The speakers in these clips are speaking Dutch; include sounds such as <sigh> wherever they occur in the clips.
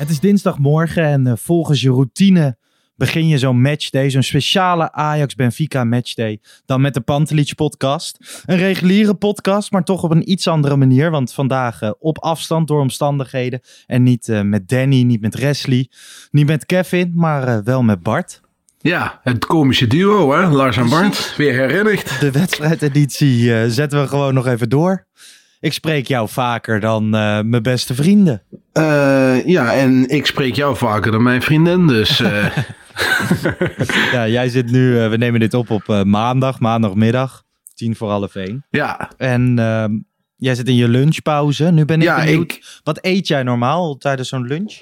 Het is dinsdagmorgen en eh, volgens je routine begin je zo'n matchday, zo'n speciale Ajax-Benfica matchday, dan met de Pantelich podcast. Een reguliere podcast, maar toch op een iets andere manier, want vandaag eh, op afstand door omstandigheden en niet eh, met Danny, niet met Wesley, niet met Kevin, maar wel met Bart. Ja, het komische duo, hè? Lars en Bart. Weer herinnerd. De wedstrijdeditie zetten we gewoon nog even door. Ik spreek jou vaker dan eh, mijn beste vrienden. Eh, ja, en ik spreek jou vaker dan mijn vriendin, dus... eh, <laughs> Ja, jij zit nu, we nemen dit op op maandag, maandagmiddag, tien voor half één. ja, En ehm, jij zit in je lunchpauze. Nu ben ik Ja, benieuwd, ik- wat eet jij normaal tijdens zo'n lunch?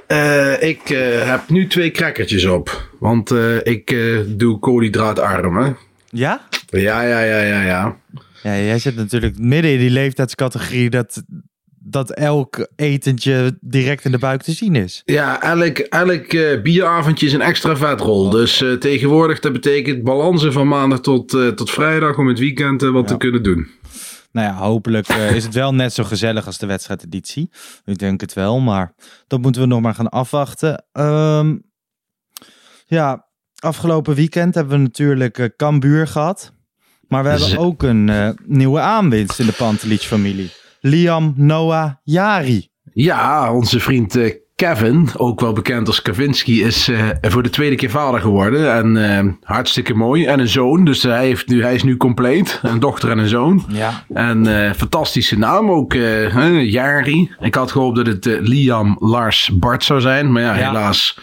ik heb nu twee crackertjes op. Want ik doe koolhydraatarm, hè? Ja? Ja, ja, ja, ja, ja. Ja, jij zit natuurlijk midden in die leeftijdscategorie dat, dat elk etentje direct in de buik te zien is. Ja, elk, elk eh, bieravondje is een extra vetrol. Dus eh, tegenwoordig, dat betekent balansen van maandag tot, eh, tot vrijdag om het weekend wat te kunnen doen. Nou ja, hopelijk is het wel net zo gezellig als de wedstrijdeditie. Ik denk het wel, maar dat moeten we nog maar gaan afwachten. Ehm, ja, afgelopen weekend hebben we natuurlijk Cambuur gehad. Maar we hebben Z- ook een eh, nieuwe aanwinst in de Pantelich familie. Liam Noah Jari. Ja, onze vriend eh, Kevin, ook wel bekend als Kavinski, is eh, voor de tweede keer vader geworden. En eh, hartstikke mooi. En een zoon, dus hij, heeft nu, hij is nu compleet. Een dochter en een zoon. Ja. En eh, fantastische naam ook, Jari. Ik had gehoopt dat het Liam Lars Bart zou zijn. Maar ja, Ja. helaas,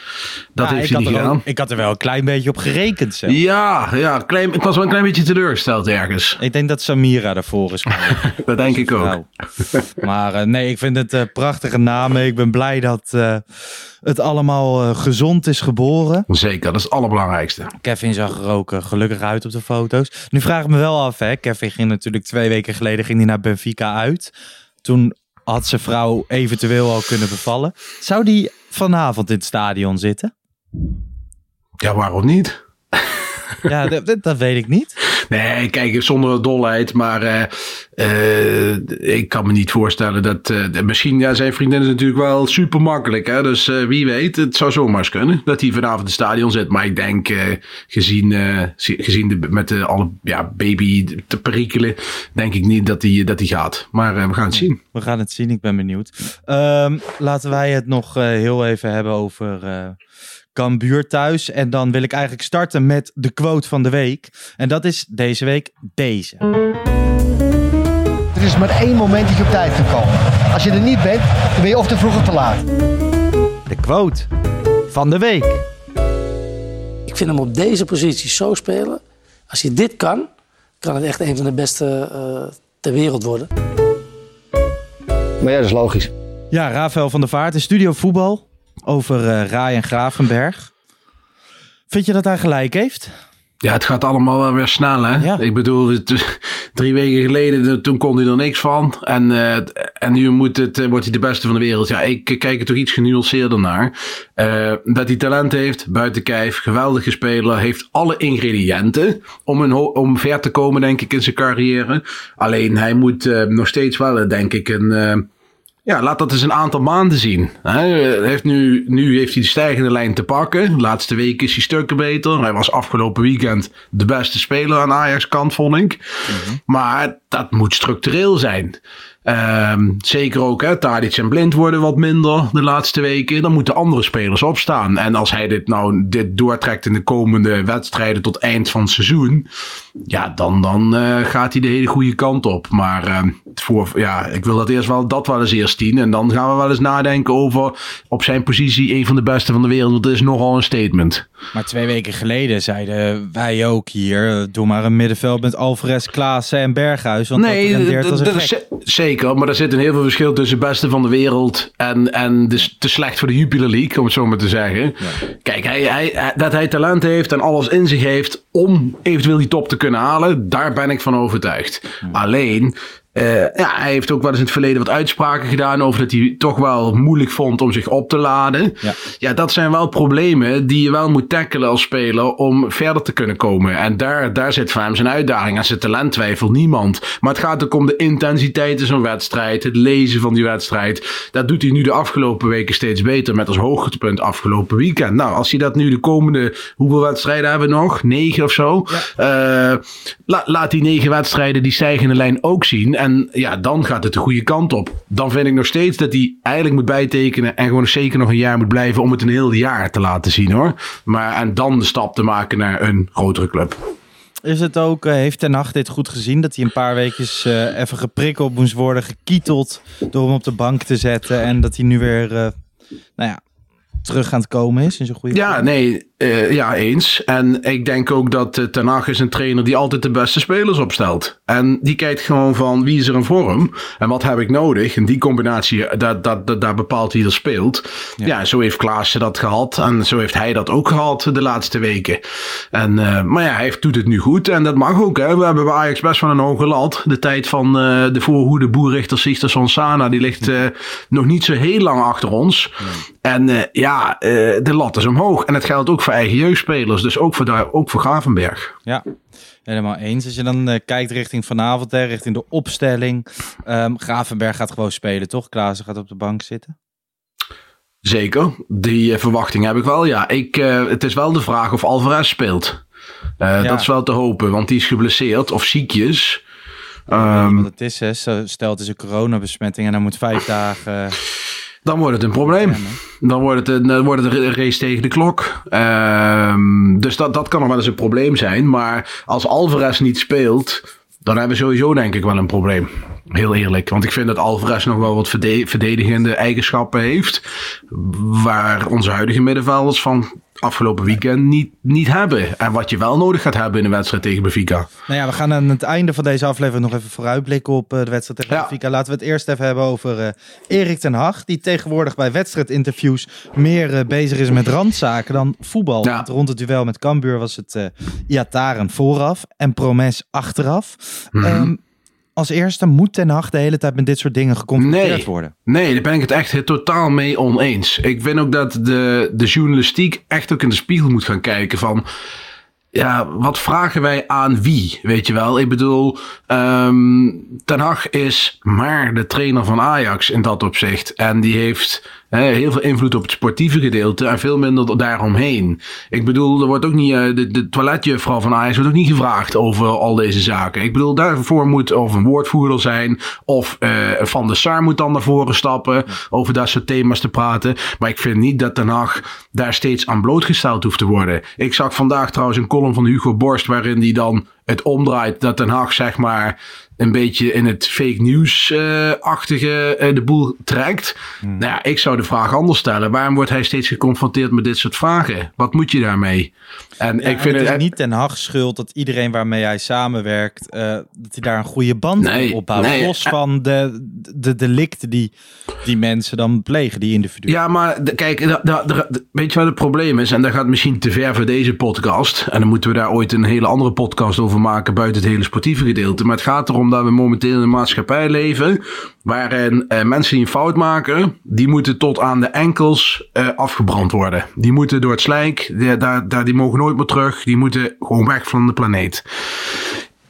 dat Ja, heeft hij niet ook- gedaan. ik had er wel een klein beetje op gerekend zelf. Ja, ja klein, ik was wel een klein beetje teleurgesteld ergens. Ik denk dat Samira ervoor is. <laughs> Dat denk ik ook. Maar nee, ik vind het prachtige namen. Ik ben blij dat eh, het allemaal eh, gezond is geboren. Zeker, dat is het allerbelangrijkste. Kevin zag er ook eh, gelukkig uit op de foto's. Nu vraag ik me wel af, hè. Kevin ging natuurlijk twee weken geleden ging hij naar Benfica uit. Toen had zijn vrouw eventueel al kunnen bevallen. Zou die vanavond in het stadion zitten? Ja, waarom niet? <laughs> Ja, dat, dat- weet ik niet. Nee, kijk, zonder dolheid. Maar eh, eh, ik kan me niet voorstellen dat... eh, misschien, ja, zijn vriendin is natuurlijk wel super makkelijk. Hè? Dus wie weet, het zou zomaar eens kunnen. Dat hij vanavond in het stadion zit. Maar ik denk, gezien, zi- gezien de, met de, alle ja, baby te perikelen... denk ik niet dat hij dat hij gaat. Maar we gaan het zien. We gaan het zien, ik ben benieuwd. Ehm, laten wij het nog heel even hebben over Cambuur thuis. En dan wil ik eigenlijk starten met de quote van de week. En dat is deze week deze. Er is maar één moment dat je op tijd kan komen. Als je er niet bent, dan ben je of te vroeg of te laat. De quote van de week. Ik vind hem op deze positie zo spelen. Als hij dit kan, kan het echt een van de beste eh, ter wereld worden. Maar ja, dat is logisch. Ja, Rafael van der Vaart in Studio Voetbal over eh Ryan Gravenberg. Vind je dat hij gelijk heeft? Ja, het gaat allemaal wel weer snel, hè? Ja. Ik bedoel, <laughs> Drie weken geleden, toen kon hij er niks van. En, uh, en nu moet het, uh, wordt hij de beste van de wereld. Ja, ik kijk er toch iets genuanceerder naar. Uh, dat hij talent heeft, buiten kijf, geweldige speler, heeft alle ingrediënten om, een om ver te komen, denk ik, in zijn carrière. Alleen hij moet nog steeds wel, denk ik, een ja, laat dat eens een aantal maanden zien. Hij heeft nu, nu heeft hij de stijgende lijn te pakken. De laatste week is hij stukken beter. Hij was afgelopen weekend de beste speler aan Ajax kant, vond ik. Mhm. Maar dat moet structureel zijn. Um, zeker ook, hè, Tadic en Blind worden wat minder de laatste weken. Dan moeten andere spelers opstaan. En als hij dit nou dit doortrekt in de komende wedstrijden tot eind van het seizoen. Ja, dan, dan uh, gaat hij de hele goede kant op. Maar uh, voor, ja, ik wil dat eerst wel, dat wel eens eerst zien. En dan gaan we wel eens nadenken over op zijn positie een van de beste van de wereld. Want dat is nogal een statement. Maar twee weken geleden zeiden wij ook hier: doe maar een middenveld met Alvarez, Klaassen en Berghuis. Want nee, dat, dat is zeker. Maar er zit een heel veel verschil tussen beste van de wereld en, en de, te slecht voor de Jupiler League, om het zo maar te zeggen. Kijk, hij, hij, dat hij talent heeft en alles in zich heeft om eventueel die top te kunnen halen, daar ben ik van overtuigd. Alleen, uh, ja, hij heeft ook wel eens in het verleden wat uitspraken gedaan over dat hij toch wel moeilijk vond om zich op te laden. Ja, ja dat zijn wel problemen die je wel moet tackelen als speler om verder te kunnen komen. En daar, daar zit voor hem zijn uitdaging. Als zijn talent twijfelt niemand. Maar het gaat ook om de intensiteit in zo'n wedstrijd, het lezen van die wedstrijd. Dat doet hij nu de afgelopen weken steeds beter met als hoogtepunt afgelopen weekend. Nou, als hij dat nu de komende, hoeveel wedstrijden hebben we nog? Negen of zo? Ja. Uh, la, laat die negen wedstrijden die stijgende lijn ook zien. En ja, dan gaat het de goede kant op. Dan vind ik nog steeds dat hij eigenlijk moet bijtekenen. En gewoon zeker nog een jaar moet blijven om het een heel jaar te laten zien hoor. Maar en dan de stap te maken naar een grotere club. Is het ook, uh, heeft Ten Hag dit goed gezien? Dat hij een paar weken uh, even geprikkeld moest worden, gekieteld door hem op de bank te zetten. En dat hij nu weer, uh, nou ja, terug aan het komen is in zijn goede Ja, nee, uh, ja, eens. En ik denk ook dat uh, Ten Hag is een trainer die altijd de beste spelers opstelt. En die kijkt gewoon van wie is er in vorm en wat heb ik nodig. En die combinatie, eh, dat, dat, dat, daar bepaalt wie er speelt. Ja. ja, zo heeft Klaasje dat gehad en zo heeft hij dat ook gehad de laatste weken. En, uh, maar ja, hij doet het nu goed en dat mag ook. Hè. We hebben bij Ajax best wel een hoge lat. De tijd van de voorhoede boerrichter Sister Sana, die ligt nog niet zo heel lang achter ons. En ja, de lat is omhoog. En het geldt ook voor eigen jeugdspelers. Dus ook voor, daar, ook voor Gravenberg. Ja, helemaal eens. Als je dan uh, kijkt richting vanavond, hè, richting de opstelling. Um, Gravenberg gaat gewoon spelen, toch? Klaassen gaat op de bank zitten. Zeker, die verwachting heb ik wel. Ja, ik, het is wel de vraag of Alvarez speelt. Ja. Dat is wel te hopen, want die is geblesseerd of ziekjes. Um, wat het is, hè? Stel het is een coronabesmetting en dan moet vijf dagen dan wordt het een probleem. Dan wordt het een, dan wordt het een race tegen de klok. Um, dus dat, dat kan nog wel eens een probleem zijn. Maar als Alvarez niet speelt, dan hebben we sowieso denk ik wel een probleem. Heel eerlijk. Want ik vind dat Alvarez nog wel wat verdedigende eigenschappen heeft. Waar onze huidige middenvelders van afgelopen weekend niet, niet hebben. En wat je wel nodig gaat hebben in een wedstrijd tegen Benfica. Nou ja, we gaan aan het einde van deze aflevering nog even vooruitblikken op uh, de wedstrijd tegen ja. Benfica. Laten we het eerst even hebben over uh, Erik ten Hag. Die tegenwoordig bij wedstrijdinterviews meer uh, bezig is met randzaken dan voetbal. Ja. Want rond het duel met Cambuur was het uh, Iataren vooraf en Promes achteraf. Mm -hmm. um, als eerste moet Ten Hag de hele tijd met dit soort dingen geconfronteerd nee, worden. Nee, daar ben ik het echt totaal mee oneens. Ik vind ook dat de, de journalistiek echt ook in de spiegel moet gaan kijken van... Ja, wat vragen wij aan wie? Weet je wel? Ik bedoel, um, Ten Hag is maar de trainer van Ajax in dat opzicht. En die heeft heel veel invloed op het sportieve gedeelte en veel minder daaromheen. Ik bedoel, er wordt ook niet, de, de toiletjuffrouw van Ajax wordt ook niet gevraagd over al deze zaken. Ik bedoel, daarvoor moet of een woordvoerder zijn of uh, Van de Sar moet dan naar voren stappen over dat soort thema's te praten. Maar ik vind niet dat Den Haag daar steeds aan blootgesteld hoeft te worden. Ik zag vandaag trouwens een column van Hugo Borst waarin die dan het omdraait dat Den Haag zeg maar een beetje in het fake news-achtige uh, de boel trekt. Nou ja, ik zou de vraag anders stellen. Waarom wordt hij steeds geconfronteerd met dit soort vragen? Wat moet je daarmee? En ik vind het, is niet ten Hag schuld dat iedereen waarmee hij samenwerkt, uh, dat hij daar een goede band nee, opbouwt. Nee, los van de, de delicten die die mensen dan plegen, die individuen. Ja, maar kijk, weet je wat het probleem is? En dat gaat misschien te ver voor deze podcast. En dan moeten we daar ooit een hele andere podcast over maken buiten het hele sportieve gedeelte. Maar het gaat erom dat we momenteel in een maatschappij leven waarin uh, mensen die een fout maken, die moeten tot aan de enkels uh, afgebrand worden. Die moeten door het slijk, die, daar, daar, die mogen nooit meer terug. Die moeten gewoon weg van de planeet.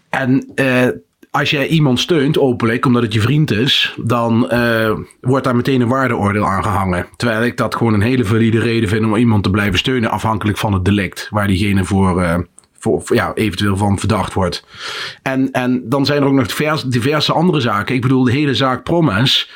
En uh, als jij iemand steunt openlijk, omdat het je vriend is, dan wordt daar meteen een waardeoordeel aan gehangen. Terwijl ik dat gewoon een hele valide reden vind om iemand te blijven steunen, afhankelijk van het delict waar diegene voor, voor, ja, eventueel van verdacht wordt. En, en dan zijn er ook nog diverse, andere zaken. Ik bedoel, de hele zaak Promes.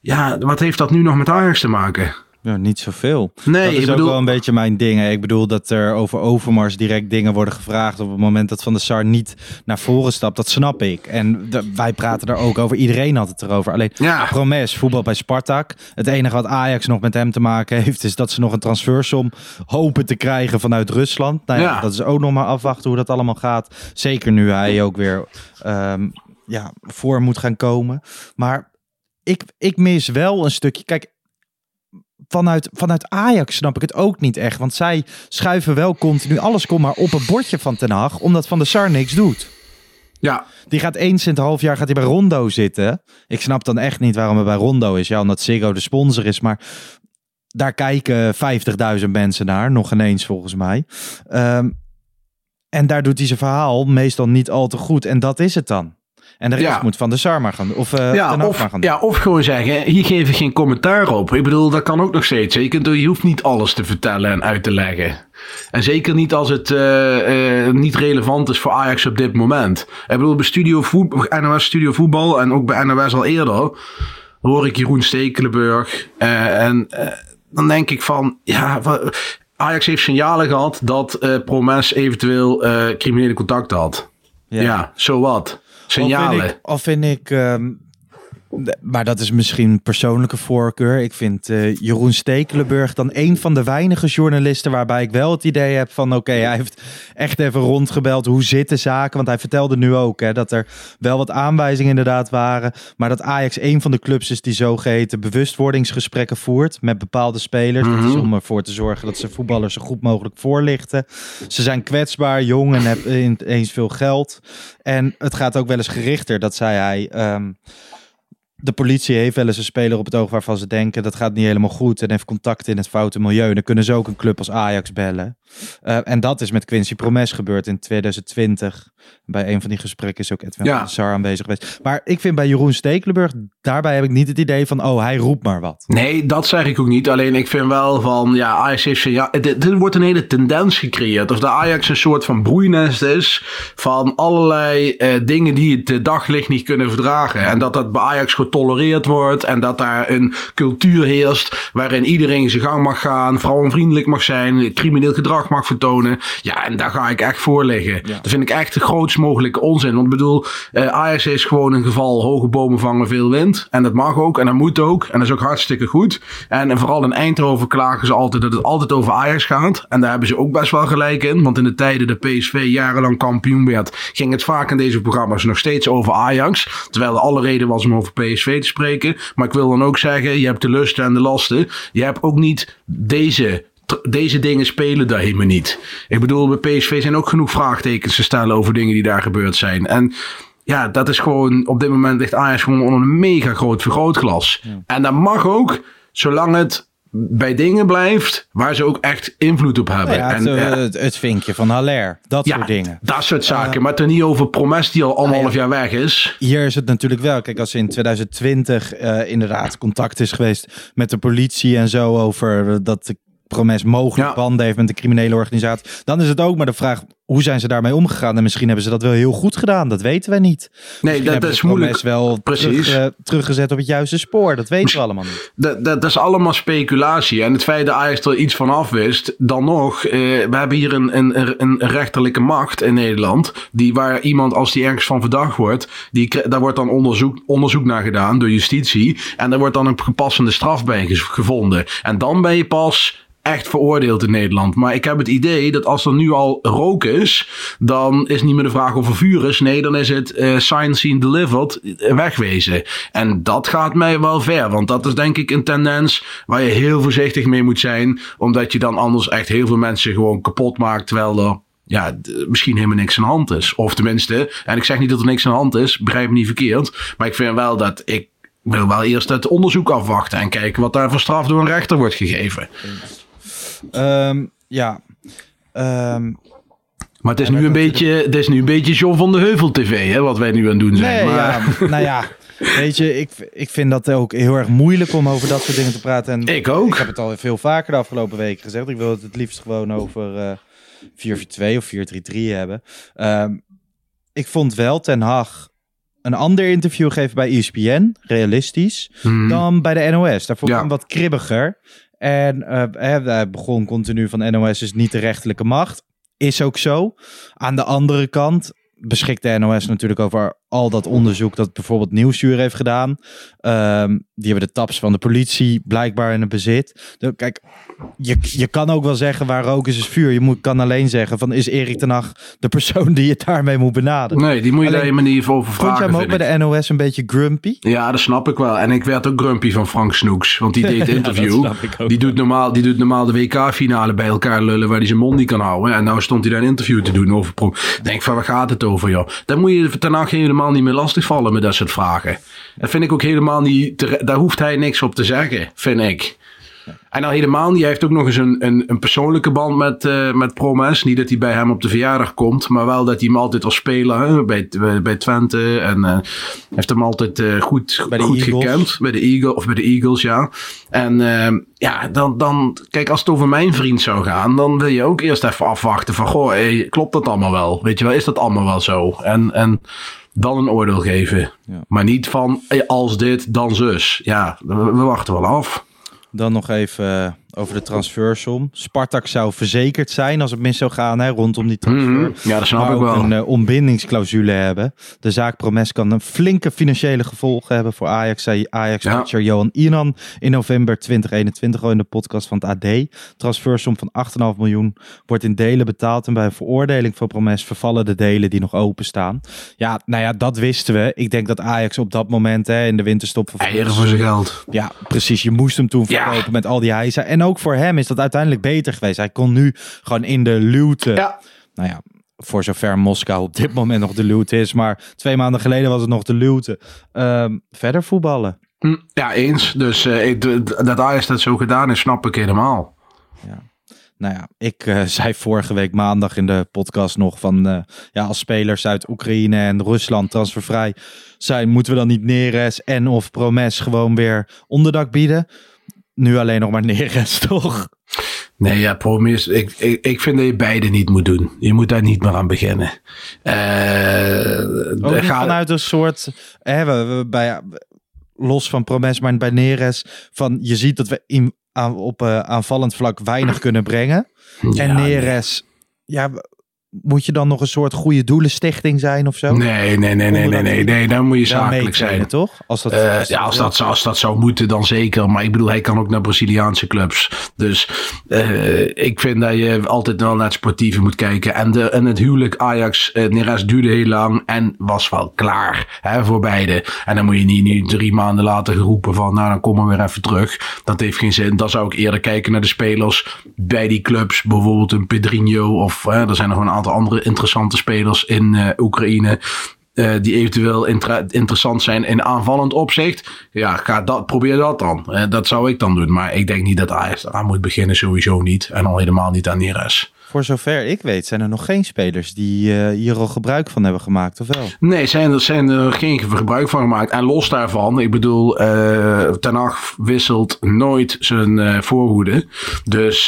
Ja, wat heeft dat nu nog met Ajax te maken? Ja, niet zoveel. Nee, dat is ook bedoel... wel een beetje mijn ding. Ik bedoel dat er over Overmars direct dingen worden gevraagd op het moment dat Van der Sar niet naar voren stapt. Dat snap ik. En wij praten er ook over. Iedereen had het erover. Alleen ja. Promes, voetbal bij Spartak. Het enige wat Ajax nog met hem te maken heeft, is dat ze nog een transfersom hopen te krijgen vanuit Rusland. Nou ja, Dat is ook nog maar afwachten hoe dat allemaal gaat. Zeker nu hij ook weer um, ja, voor moet gaan komen. Maar ik, ik mis wel een stukje. Kijk, vanuit, vanuit Ajax snap ik het ook niet echt. Want zij schuiven wel continu alles kom maar op een bordje van Ten Hag. Omdat Van der Sar niks doet. Ja. Die gaat eens in het half jaar gaat hij bij Rondo zitten. Ik snap dan echt niet waarom hij bij Rondo is. Ja, omdat Ziggo de sponsor is. Maar daar kijken 50.000 mensen naar. Nog ineens volgens mij. Um, en daar doet hij zijn verhaal meestal niet al te goed. En dat is het dan. En de rest moet van de Sarma gaan of uh, ja, of, gaan Ja, of gewoon zeggen, hier geef ik geen commentaar op. Ik bedoel, dat kan ook nog steeds. Je, kunt, je hoeft niet alles te vertellen en uit te leggen. En zeker niet als het uh, uh, niet relevant is voor Ajax op dit moment. Ik bedoel, bij Studio Voetbal, NOS Studio Voetbal en ook bij NOS al eerder... hoor ik Jeroen Stekelenburg. en dan denk ik van, ja... Ajax heeft signalen gehad dat Promes eventueel criminele contacten had. Ja, zo wat signalen. Al vind ik, vind ik um, maar dat is misschien persoonlijke voorkeur. Ik vind uh, Jeroen Stekelenburg dan een van de weinige journalisten waarbij ik wel het idee heb van oké, hij heeft echt even rondgebeld. Hoe zitten zaken? Want hij vertelde nu ook hè, dat er wel wat aanwijzingen inderdaad waren. Maar dat Ajax een van de clubs is die zogeheten bewustwordingsgesprekken voert met bepaalde spelers. Mm -hmm. om ervoor te zorgen dat ze voetballers zo goed mogelijk voorlichten. Ze zijn kwetsbaar, jong en hebben eens veel geld. En het gaat ook wel eens gerichter, dat zei hij. Um, de politie heeft wel eens een speler op het oog waarvan ze denken dat gaat niet helemaal goed en heeft contact in het foute milieu. Dan kunnen ze ook een club als Ajax bellen. Uh, en dat is met Quincy Promes gebeurd in 2020. Bij een van die gesprekken is ook Edwin ja. Sar aanwezig geweest. Maar ik vind bij Jeroen Stekelenburg, daarbij heb ik niet het idee van, oh, hij roept maar wat. Nee, dat zeg ik ook niet. Alleen ik vind wel van, ja, Ajax heeft ja, dit, wordt een hele tendens gecreëerd. Of de Ajax een soort van broeinest is van allerlei uh, dingen die het daglicht niet kunnen verdragen. En dat dat bij Ajax getolereerd wordt en dat daar een cultuur heerst waarin iedereen zijn gang mag gaan, vrouwenvriendelijk mag zijn, crimineel gedrag mag vertonen. Ja, en daar ga ik echt voor liggen. Dat vind ik echt de grootst mogelijke onzin. Want ik bedoel, uh, Ajax is gewoon een geval hoge bomen vangen veel wind. En dat mag ook en dat moet ook. En dat is ook hartstikke goed. En, en vooral in Eindhoven klagen ze altijd dat het altijd over Ajax gaat. En daar hebben ze ook best wel gelijk in. Want in de tijden dat PSV jarenlang kampioen werd, ging het vaak in deze programma's nog steeds over Ajax. Terwijl er alle reden was om over PSV te spreken. Maar ik wil dan ook zeggen, je hebt de lusten en de lasten. Je hebt ook niet deze deze dingen spelen daar helemaal niet. Ik bedoel, bij PSV zijn ook genoeg vraagtekens te stellen over dingen die daar gebeurd zijn. En ja, dat is gewoon, op dit moment ligt Ajax gewoon onder een mega groot vergrootglas. En dat mag ook, zolang het bij dingen blijft waar ze ook echt invloed op hebben. Ja, het, en, het, het, vinkje van Haller, dat soort dingen. Dat soort zaken, uh, maar het niet over Promes die al anderhalf nou ja, jaar weg is. Hier is het natuurlijk wel. Kijk, als in 2020 uh, inderdaad contact is geweest met de politie en zo over dat de Promes mogelijk banden heeft met de criminele organisatie. Dan is het ook maar de vraag hoe zijn ze daarmee omgegaan? En misschien hebben ze dat wel heel goed gedaan. Dat weten we niet. Nee, dat, dat is moeilijk. wel Precies. Terug, uh, teruggezet op het juiste spoor. Dat weten we allemaal niet. Dat, dat, dat, is allemaal speculatie. En het feit dat Ajax er iets van af wist, dan nog. Uh, we hebben hier een, een, een rechterlijke macht in Nederland. Die waar iemand, als die ergens van verdacht wordt, die, daar wordt dan onderzoek, onderzoek naar gedaan door justitie. En daar wordt dan een gepassende straf bij gevonden. En dan ben je pas echt veroordeeld in Nederland. Maar ik heb het idee dat als er nu al rook dan is niet meer de vraag of er vuur is. Nee, dan is het uh, sign, seen, delivered, wegwezen. En dat gaat mij wel ver, want dat is denk ik een tendens waar je heel voorzichtig mee moet zijn, omdat je dan anders echt heel veel mensen gewoon kapot maakt, terwijl er ja, misschien helemaal niks aan de hand is. Of tenminste, en ik zeg niet dat er niks aan de hand is, begrijp me niet verkeerd, maar ik vind wel dat ik wil wel eerst het onderzoek afwachten en kijken wat daar voor straf door een rechter wordt gegeven. Um, ja. Um, maar het is, nu een beetje, het is nu een beetje John van de Heuvel TV, hè, wat wij nu aan het doen zijn. Nee, maar... ja, nou ja, weet je, ik, ik vind dat ook heel erg moeilijk om over dat soort dingen te praten. En ik ook. Ik heb het al veel vaker de afgelopen weken gezegd. Ik wil het het liefst gewoon over uh, 4-4-2 of 4-3-3 hebben. Um, ik vond wel Ten Hag een ander interview geven bij ESPN, realistisch, hmm. dan bij de NOS. Daar vond ik ja. hem wat kribbiger. En uh, hij begon continu van NOS is niet de rechterlijke macht. Is ook zo. Aan de andere kant beschikt de NOS natuurlijk over al dat onderzoek dat bijvoorbeeld Nieuwsuur heeft gedaan. Um, die hebben de taps van de politie blijkbaar in het bezit. De, kijk, je, je kan ook wel zeggen waar rook is, is vuur. Je moet, kan alleen zeggen van is Erik ten Hag de persoon die je daarmee moet benaderen. Nee, die moet je alleen, daar helemaal niet over vragen. Vond jij hem ook bij de NOS een beetje grumpy? Ja, dat snap ik wel. En ik werd ook grumpy van Frank Snoeks. Want die <laughs> deed het interview. ja, die, doet normaal, die doet normaal de WK-finale bij elkaar lullen waar hij zijn mond niet kan houden. En nou stond hij daar een interview te doen over. Denk van waar gaat het over joh. Dan moet je ten Hag helemaal niet meer lastigvallen met dat soort vragen. Dat vind ik ook helemaal niet. Daar hoeft hij niks op te zeggen, vind ik. En nou helemaal niet. Hij heeft ook nog eens een, een, een persoonlijke band met, uh, met Promes. Niet dat hij bij hem op de verjaardag komt. Maar wel dat hij hem altijd als speler hè, bij, bij, Twente. En uh, heeft hem altijd uh, goed, bij goed Eagles. gekend. Bij de Eagles. Of bij de Eagles, ja. En ja, dan, dan... Kijk, als het over mijn vriend zou gaan. Dan wil je ook eerst even afwachten van... Goh, hey, klopt dat allemaal wel? Weet je wel, is dat allemaal wel zo? En... en dan een oordeel geven. Ja. Maar niet van als dit, dan zus. Ja, we, we wachten wel af. Dan nog even uh, over de transfersom. Spartak zou verzekerd zijn als het mis zou gaan hè, rondom die transfer. Mm -hmm. Ja, dat snap maar ik wel. een uh, ontbindingsclausule hebben. De zaak Promes kan een flinke financiële gevolgen hebben voor Ajax. Zei Ajax-watcher ja. Johan Inan in november 2021 al in de podcast van het AD. Transfersom van 8,5 miljoen wordt in delen betaald. En bij een veroordeling van Promes vervallen de delen die nog openstaan. Ja, nou ja, dat wisten we. Ik denk dat Ajax op dat moment hè, in de winterstop... Eieren voor zijn geld. Ja, precies. Je moest hem toen verkopen ja. met al die heisa. En ook voor hem is dat uiteindelijk beter geweest. Hij kon nu gewoon in de luwte... Ja. Nou ja, voor zover Moskou op dit moment nog de luwte is. Maar twee maanden geleden was het nog de luwte. Um, verder voetballen. Ja, eens. Dus uh, dat Ajax dat zo gedaan is, snap ik helemaal. Ja. Nou ja, ik uh, <laughs> zei vorige week maandag in de podcast nog van... Uh, ja, als spelers uit Oekraïne en Rusland transfervrij zijn... moeten we dan niet Neres en of Promes gewoon weer onderdak bieden? Nu alleen nog maar Neres, <laughs> toch? Nee, ja, Promes. Ik, ik, ik vind dat je beide niet moet doen. Je moet daar niet meer aan beginnen. Uh, Ook ga... vanuit een soort... Hè, we, we, bij, los van Promes, maar bij Neres... van je ziet dat we in, aan, op uh, aanvallend vlak weinig kunnen brengen. Ja, en Neres... Nee. Ja, moet je dan nog een soort goede doelenstichting zijn of zo? Nee, nee, nee, nee, nee, nee, nee. Dan moet je zakelijk zijn. toch? Als dat, uh, als ja, als dat, als dat zou moeten, dan zeker. Maar ik bedoel, hij kan ook naar Braziliaanse clubs. Dus uh, ik vind dat je altijd wel naar het sportieve moet kijken. En, de, en het huwelijk Ajax, uh, Neres duurde heel lang en was wel klaar hè, voor beide. En dan moet je niet nu drie maanden later geroepen van, nou dan kom we weer even terug. Dat heeft geen zin. Dan zou ik eerder kijken naar de spelers bij die clubs. Bijvoorbeeld een Pedrinho of er zijn nog een andere interessante spelers in uh, Oekraïne. Uh, die eventueel inter interessant zijn in aanvallend opzicht. Ja, ga dat, probeer dat dan. Uh, dat zou ik dan doen. Maar ik denk niet dat Ajax aan moet beginnen, sowieso niet. En al helemaal niet aan Neres. Voor zover ik weet zijn er nog geen spelers die eh, hier al gebruik van hebben gemaakt, of wel? Nee, zijn er zijn er geen gebruik van gemaakt. En los daarvan, ik bedoel, Ten Hag wisselt nooit zijn eh, voorhoede. Dus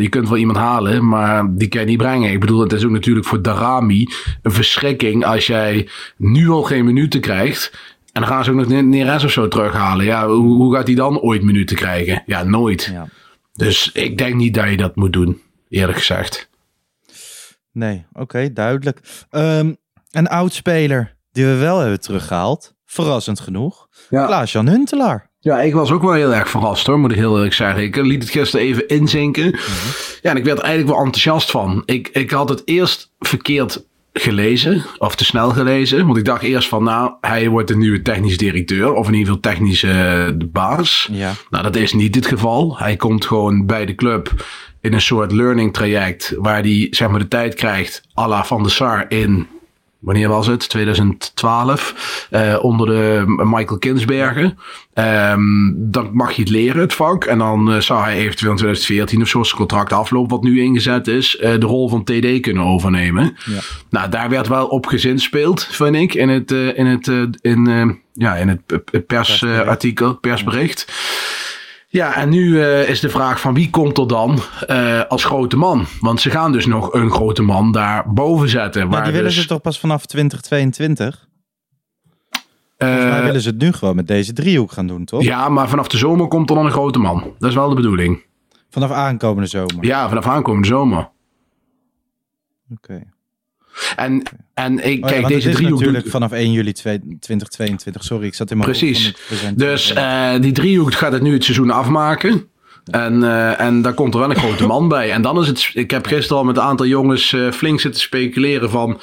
je kunt wel iemand halen, maar die kan je niet brengen. Ik bedoel, het is ook natuurlijk voor Darami een verschrikking als jij nu al geen minuten krijgt. En dan gaan ze ook nog Ne- Neres of zo terughalen. Ja, hoe, hoe gaat hij dan ooit minuten krijgen? Ja, nooit. Ja. Dus ik denk niet dat je dat moet doen, eerlijk gezegd. Nee, oké, duidelijk. Ehm, een oud speler die we wel hebben teruggehaald, verrassend genoeg, Ja. Klaas-Jan Huntelaar. Ja, ik was ook wel heel erg verrast hoor, moet ik heel eerlijk zeggen. Ik liet het gisteren even inzinken. Ja, en ik werd er eigenlijk wel enthousiast van. Ik, ik had het eerst verkeerd gelezen, of te snel gelezen. Want ik dacht eerst van, nou, hij wordt de nieuwe technisch directeur, of in ieder geval technische baas. Ja. Nou, dat is niet het geval. Hij komt gewoon bij de club in een soort learning traject, waar hij zeg maar de tijd krijgt, à la Van der Sar in wanneer was het? 2012. eh, onder de Michael Kinsbergen. Ehm, dan mag je het leren, het vak. En dan eh, zou hij eventueel in 2014 of zo, als het contract afloopt, wat nu ingezet is, eh, de rol van TD kunnen overnemen. Ja. Nou, daar werd wel op gezinspeeld, vind ik, in het, in het, in, ja, in het persartikel, persbericht. Ja, en nu eh, is de vraag van wie komt er dan eh, als grote man? Want ze gaan dus nog een grote man daar boven zetten. Maar die willen dus, ze toch pas vanaf 2022? Volgens mij eh, willen ze het nu gewoon met deze driehoek gaan doen, toch? Ja, maar vanaf de zomer komt er dan een grote man. Dat is wel de bedoeling. Vanaf aankomende zomer. Ja, vanaf aankomende zomer. Oké. En, en ik, Oh ja, kijk, want deze driehoek... natuurlijk doet- vanaf 1 juli 2022. Sorry, ik zat in mijn Precies. Dus eh, die driehoek gaat het nu het seizoen afmaken. En, eh, en daar komt er wel een grote man bij. En dan is het... Ik heb gisteren al met een aantal jongens eh, flink zitten speculeren van...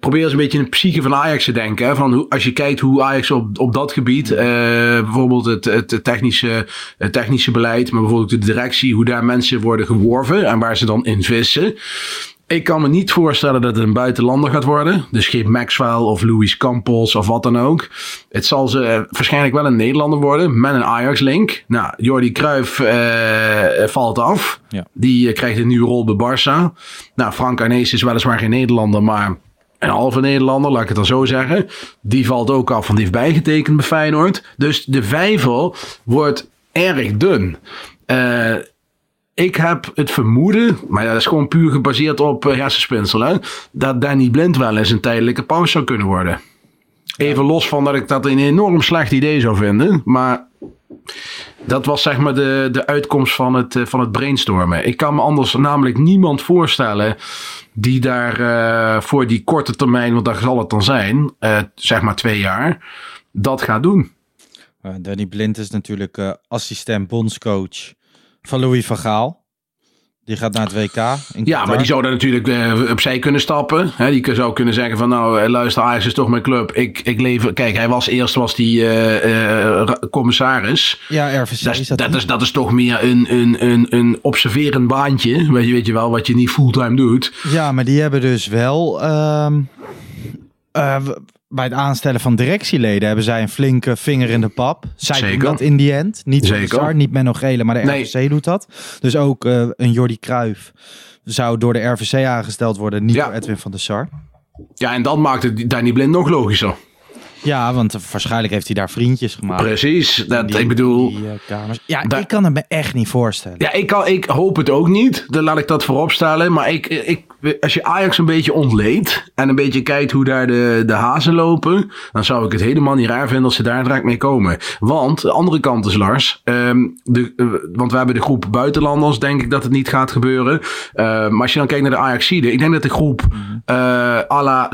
Probeer eens een beetje in de psyche van Ajax te denken. Hè? Van hoe, als je kijkt hoe Ajax op, op dat gebied, bijvoorbeeld het, het, technische, het technische beleid, maar bijvoorbeeld de directie, hoe daar mensen worden geworven en waar ze dan in vissen. Ik kan me niet voorstellen dat het een buitenlander gaat worden. Dus geen Maxwell of Louis Campos of wat dan ook. Het zal ze eh, waarschijnlijk wel een Nederlander worden met een Ajax-link. Nou, Jordi Cruijff eh, valt af. Ja. Die eh, krijgt een nieuwe rol bij Barça. Nou, Frank Arnees is weliswaar geen Nederlander, maar een halve Nederlander, laat ik het dan zo zeggen. Die valt ook af, want die heeft bijgetekend bij Feyenoord. Dus de vijvel wordt erg dun. Eh, ik heb het vermoeden, maar dat is gewoon puur gebaseerd op uh, hersenspinsel, dat Danny Blind wel eens een tijdelijke pauze zou kunnen worden. Even los van dat ik dat een enorm slecht idee zou vinden, maar dat was zeg maar de, de uitkomst van het, uh, van het brainstormen. Ik kan me anders namelijk niemand voorstellen die daar uh, voor die korte termijn, want dat zal het dan zijn, zeg maar twee jaar, dat gaat doen. Danny Blind is natuurlijk assistent bondscoach van Louis van Gaal. Die gaat naar het WK. ja, maar die zou daar natuurlijk uh, opzij kunnen stappen. He, die zou kunnen zeggen van nou, luister, Ajax is toch mijn club. Ik, ik lever... Kijk, hij was eerst was die uh, uh, commissaris. Ja, RVC dat, is dat, dat is, dat is toch meer een, een, een, een observerend baantje. Weet je, weet je wel, wat je niet fulltime doet. Ja, maar die hebben dus wel... Um, bij het aanstellen van directieleden hebben zij een flinke vinger in de pap. Zij Zeker. doen dat in die end. Niet. Star, niet Menno Gele, maar de Nee. RVC doet dat. Dus ook uh, een Jordi Cruijff zou door de RVC aangesteld worden, niet Ja. door Edwin van der Sar. Ja, en dat maakt het Danny Blind nog logischer. Ja, want waarschijnlijk heeft hij daar vriendjes gemaakt. Precies, dat, Die- ik bedoel... die, uh, kamers. Ja, ik kan het me echt niet voorstellen. Ja, ik, kan, ik hoop het ook niet. Dan laat ik dat voorop stellen. Maar ik, ik, als je Ajax een beetje ontleedt. en een beetje kijkt hoe daar de, de hazen lopen. dan zou ik het helemaal niet raar vinden als ze daar direct mee komen. Want de andere kant is Lars. ehm, de, eh, want we hebben de groep buitenlanders. denk ik dat het niet gaat gebeuren. Eh, maar als je dan kijkt naar de Ajaxide. ik denk dat de groep. eh à la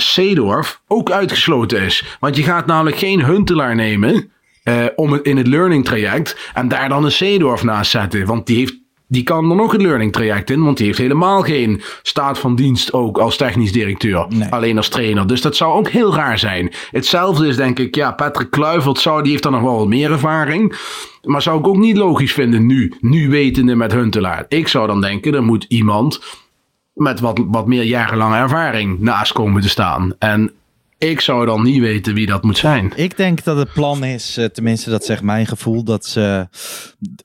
ook uitgesloten is. Want je gaat namelijk geen Huntelaar nemen. eh, om het in het learning traject. En daar dan een Seedorf naast zetten. Want die heeft. Die kan er nog het learning traject in, want die heeft helemaal geen staat van dienst ook als technisch directeur. Nee. Alleen als trainer. Dus dat zou ook heel raar zijn. Hetzelfde is denk ik, ja, Patrick Kluivert zou, die heeft dan nog wel wat meer ervaring. Maar zou ik ook niet logisch vinden nu, nu wetende met Huntelaar. Ik zou dan denken, er moet iemand met wat, wat meer jarenlange ervaring naast komen te staan. En Ik zou dan niet weten wie dat moet zijn. Ik denk dat het plan is, eh, tenminste dat zegt mijn gevoel, dat ze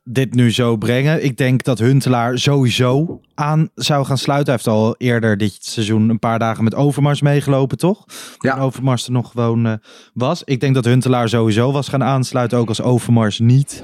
dit nu zo brengen. Ik denk dat Huntelaar sowieso aan zou gaan sluiten. Hij heeft al eerder dit seizoen een paar dagen met Overmars meegelopen, toch? Ja. Toen Overmars er nog gewoon eh, was. Ik denk dat Huntelaar sowieso was gaan aansluiten, ook als Overmars niet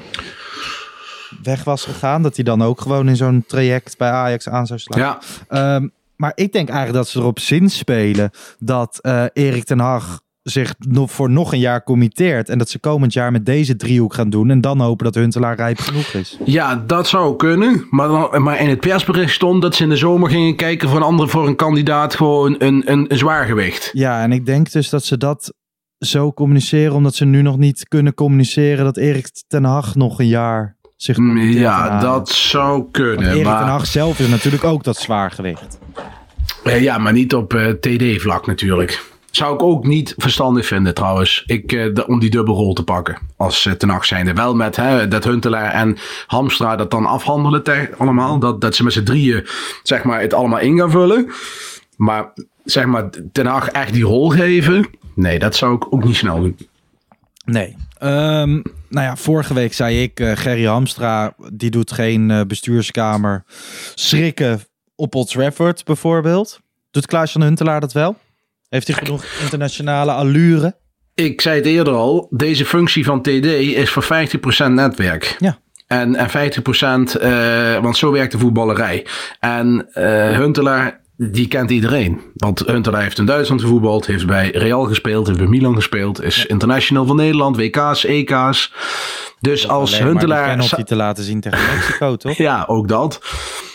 weg was gegaan. Dat hij dan ook gewoon in zo'n traject bij Ajax aan zou sluiten. Ja. Ehm, maar ik denk eigenlijk dat ze erop zinspelen dat eh Erik ten Hag zich nog voor nog een jaar committeert. En dat ze komend jaar met deze driehoek gaan doen. En dan hopen dat Huntelaar rijp genoeg is. Ja, dat zou kunnen. Maar, dan, maar in het persbericht stond dat ze in de zomer gingen kijken voor een andere voor een kandidaat gewoon een, een, een zwaargewicht. Ja, en ik denk dus dat ze dat zo communiceren. Omdat ze nu nog niet kunnen communiceren dat Erik ten Hag nog een jaar zich committeert aan Ja, dat zou Want kunnen. Erik Maar, ten Hag zelf is natuurlijk ook dat zwaargewicht. Eh, ja, maar niet op eh, TD-vlak natuurlijk. Zou ik ook niet verstandig vinden trouwens. Ik, eh, om die dubbelrol te pakken. Als uh, ten Hag zijnde. Wel met hè, dat Huntelaar en Hamstra dat dan afhandelen allemaal. Dat, dat ze met z'n drieën zeg maar, het allemaal in gaan vullen. Maar zeg maar ten Hag echt die rol geven. Nee, dat zou ik ook niet snel doen. Nee. Ehm, nou ja, vorige week zei ik, eh Gerry Hamstra, die doet geen bestuurskamer schrikken op Old Trafford bijvoorbeeld. Doet Klaas-Jan Huntelaar dat wel? Heeft hij genoeg internationale allure? Ik zei het eerder al, deze functie van TD is voor 50% netwerk. Ja. En, en 50%, eh, want zo werkt de voetballerij. En eh, Huntelaar, die kent iedereen. Want Huntelaar heeft in Duitsland gevoetbald, heeft bij Real gespeeld, heeft bij Milan gespeeld, is international van Nederland, WK's, EK's. Dus als Alleen maar Huntelaar... penalty te laten zien tegen Mexico, <laughs> toch? Ja, ook dat.